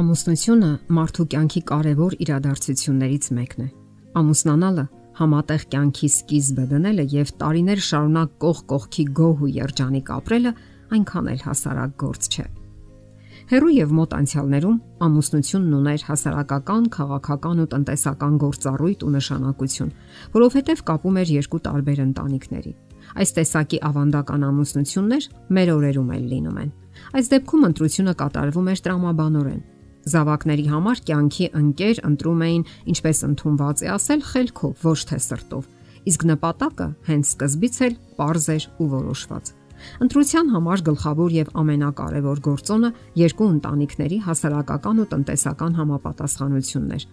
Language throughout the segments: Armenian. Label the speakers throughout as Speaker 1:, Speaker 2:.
Speaker 1: Ամուսնությունը մարդու կյանքի կարևոր իրադարձություններից մեկն է։ Ամուսնանալը համատեղ կյանքի սկիզբը դնելը եւ տարիներ շարունակ կող կողքի գոհ ու երջանիկ ապրելը այնքան էլ հասարակ գործ չէ։ Հերու եւ մոտ անցյալներում ամուսնությունն ուներ հասարակական, քաղաքական ու տնտեսական գործառույթ ու նշանակություն, որովհետեւ կապում էր երկու տարբեր ընտանիքների։ Այս տեսակի ավանդական ամուսնություններ մեր օրերում էլ լինում են։ Այս դեպքում ընտրությունը կատարվում էր տրամաբանորեն, Զավակների համար կյանքի ընկեր ընտրում էին, ինչպես ընդունված է ասել, խելքով, ոչ թե սրտով։ Իսկ նպատակը հենց սկզբից էլ པարզ էր ու որոշված։ Ընտրության համար գլխավոր եւ ամենակարևոր գործոնը երկու ընտանիքների հասարակական ու տնտեսական համապատասխանությունն էր։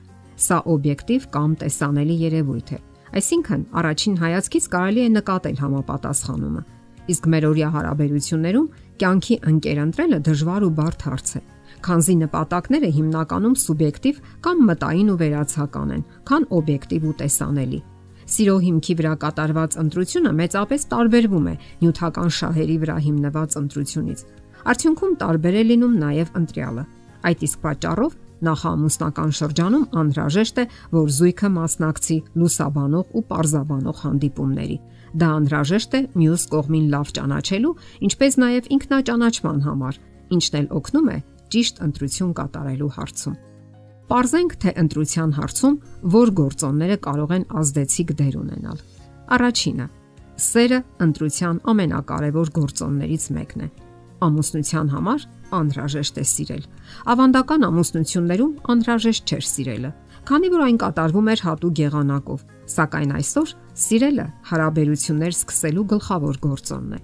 Speaker 1: Սա օբյեկտիվ կամ տեսանելի երևույթ է։ Այսինքն, առաջին հայացքից կարելի է նկատել համապատասխանումը։ Իսկ մեր օրյա հարաբերություններում կյանքի ընկեր ընտրելը դժվար ու բարդ հարց է քանզի նպատակները հիմնականում սուբյեկտիվ կամ մտային ու վերացական են, քան օբյեկտիվ ու տեսանելի։ Սիրո հիմքի վրա կատարված ընտրությունը մեծապես տարբերվում է նյութական շահերի վրա հիմնված ընտրությունից։ Արդյունքում տարբեր է լինում նաև ընտրյալը։ Այդ իսկ պատճառով նախամուսնական շրջանում անհրաժեշտ է, որ զույգը մասնակցի լուսաբանող ու parzabanող հանդիպումների։ Դա անհրաժեշտ է մյուս կողմին լավ ճանաչելու, ինչպես նաև ինքնաճանաչման համար, ինչն էլ օգնում է ճիշտ ընտրություն կատարելու հարցում։ Պարզենք, թե ընտրության հարցում որ գործոնները կարող են ազդեցիկ դեր ունենալ։ Առաջինը՝ սերը ընտրության ամենակարևոր գործոններից մեկն է։ Ամուսնության համար անհրաժեշտ է սիրել։ Ավանդական ամուսնություններում անհրաժեշտ չէր սիրելը, քանի որ այն կատարվում էր հատուկ եղանակով, սակայն այսօր սիրելը հարաբերություններ սկսելու գլխավոր գործոնն է։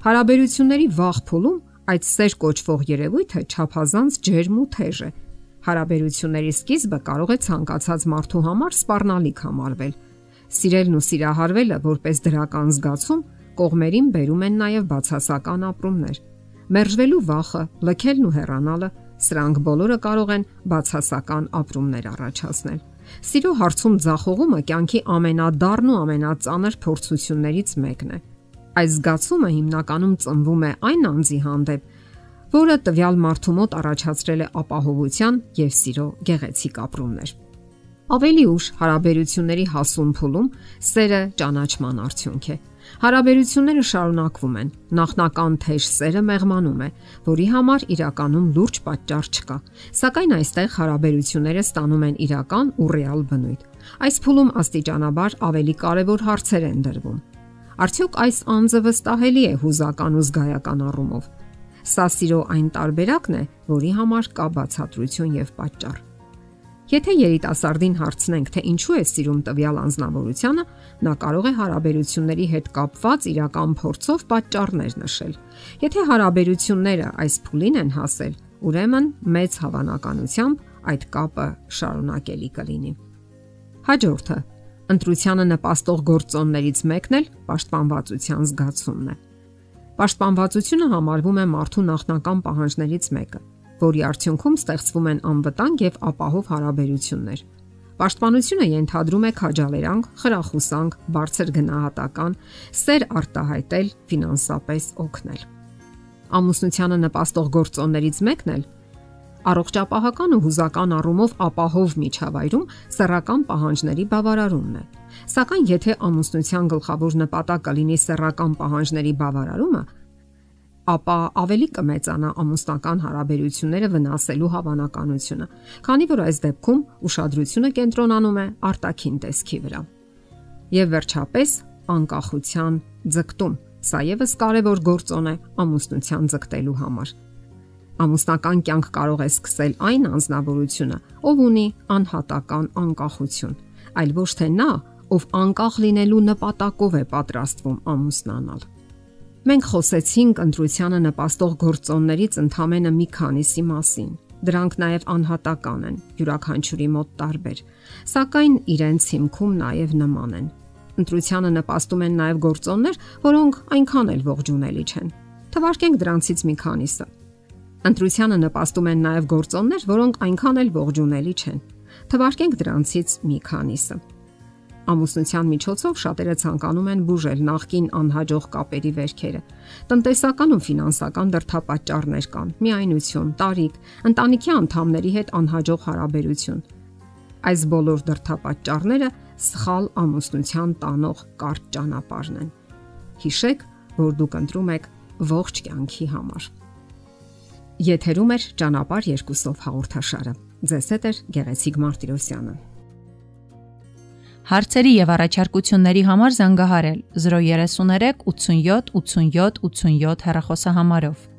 Speaker 1: Հարաբերությունների վաղ փուլում Այդ սեր կոչվող երևույթը ճափազանց ջերմ ու թեժ է։ Հարաբերությունների սկիզբը կարող է ցանկացած մարդու համար սпарնալիք համարվել։ Սիրելն ու սիրահարվելը որպես դրական զգացում կողմերին բերում են նաև բացասական ապրումներ։ Մերժվելու վախը, լքելն ու հեռանալը սրանք բոլորը կարող են բացասական ապրումներ առաջացնել։ Սիրո հարցում ցախողումը կյանքի ամենադառն ու ամենածանր փորձություններից մեկն է։ Այս զգացումը հիմնականում ծնվում է այն անձի հանդեպ, որը տվյալ մարդու մոտ առաջացրել է ապահովության եւ սիրո գեղեցիկ ապրումներ։ Ավելի ուշ հարաբերությունների հասուն փուլում սերը ճանաչման արդյունք է։ Հարաբերությունները շարունակվում են։ Նախնական թեժ սերը մեղմանում է, որի համար իրականում լուրջ պատճառ չկա։ Սակայն այստեղ հարաբերությունները ստանում են իրական ու ռեալ բնույթ։ Այս փուլում աստիճանաբար ավելի կարևոր հարցեր են դրվում։ Արդյոք այս անձը վստահելի է հուզական ու զգայական առումով։ Սա սիրո այն տարբերակն է, որի համար կա բացատրություն եւ պատճառ։ Եթե երիտասարդին հարցնենք, թե ինչու է սիրում տվյալ անznավորությունը, նա կարող է հարաբերությունների հետ կապված իրական փորձով պատճառներ նշել։ Եթե հարաբերությունները այս փուլին են հասել, ուրեմն մեծ հավանականությամբ այդ կապը շարունակելի կլինի։ Հաջորդը Ընտրությանը նպաստող գործոններից մեկն էլ պաշտպանվածության զգացումն է։ Պաշտպանվածությունը համարվում է մարդու նախնական պահանջներից մեկը, որի արդյունքում ստեղծվում են անվտանգ եւ ապահով հարաբերություններ։ Պաշտպանությունը ենթադրում է քաջալերանք, խրախուսանք, բարձր գնահատական, սեր արտահայտել, ֆինանսապես օգնել։ Ամուսնությանը նպաստող գործոններից մեկն էլ Առողջապահական ու հուզական առումով ապահով միջավայրում սեռական պահանջների բավարարումն է։ Սակայն եթե ամուսնության գլխավոր նպատակը լինի սեռական պահանջների բավարարումը, ապա ավելի կմեծանա ամուսնական հարաբերությունները վնասելու հավանականությունը, քանի որ այս դեպքում ուշադրությունը կենտրոնանում է արտաքին տեսքի վրա։ Եվ վերջապես անկախության ձգտում։ Սա եւս կարևոր գործոն է ամուսնության ձգտելու համար ամուսնական կյանք կարող է սկսել այն անznավորությունը, ով ունի անհատական անկախություն, այլ ոչ թե նա, ով անկախ լինելու նպատակով է պատրաստվում ամուսնանալ։ Մենք խոսեցինք ընտրությանը նպաստող գործոններից ընդամենը մի քանիսի մասին։ Դրանք նաև անհատական են, յուրաքանչյուրի մոտ տարբեր, սակայն իրենց հիմքում նաև նման են։ Ընտրությանը նպաստում են նաև գործոններ, որոնք այնքան էլ ողջունելի չեն։ Թվարկենք դրանցից մի քանիսը։ Ընտրությանը նպաստում են նաև գործոններ, որոնք այնքան էլ ողջունելի չեն։ Թվարկենք դրանցից մի քանիսը։ Ամուսնության միջոցով շատերը ցանկանում են բուժել նախկին անհաջող կապերի վերքերը։ Տնտեսական ու ֆինանսական դրդապատճառներ կան՝ միայնություն, տարիք, ընտանիքի անդամների հետ անհաջող հարաբերություն։ Այս բոլոր դրդապատճառները սխալ ամուսնության տանող կարճ ճանապարհն են։ Հիշեք, որ դուք ընտրում եք ողջ կյանքի համար։ Եթերում է ճանապարհ երկուսով հաղորդաշարը։ Ձեզ հետ է Գեղեցիկ Մարտիրոսյանը։
Speaker 2: Հարցերի եւ առաջարկությունների համար զանգահարել 033 87 87 87 հեռախոսահամարով։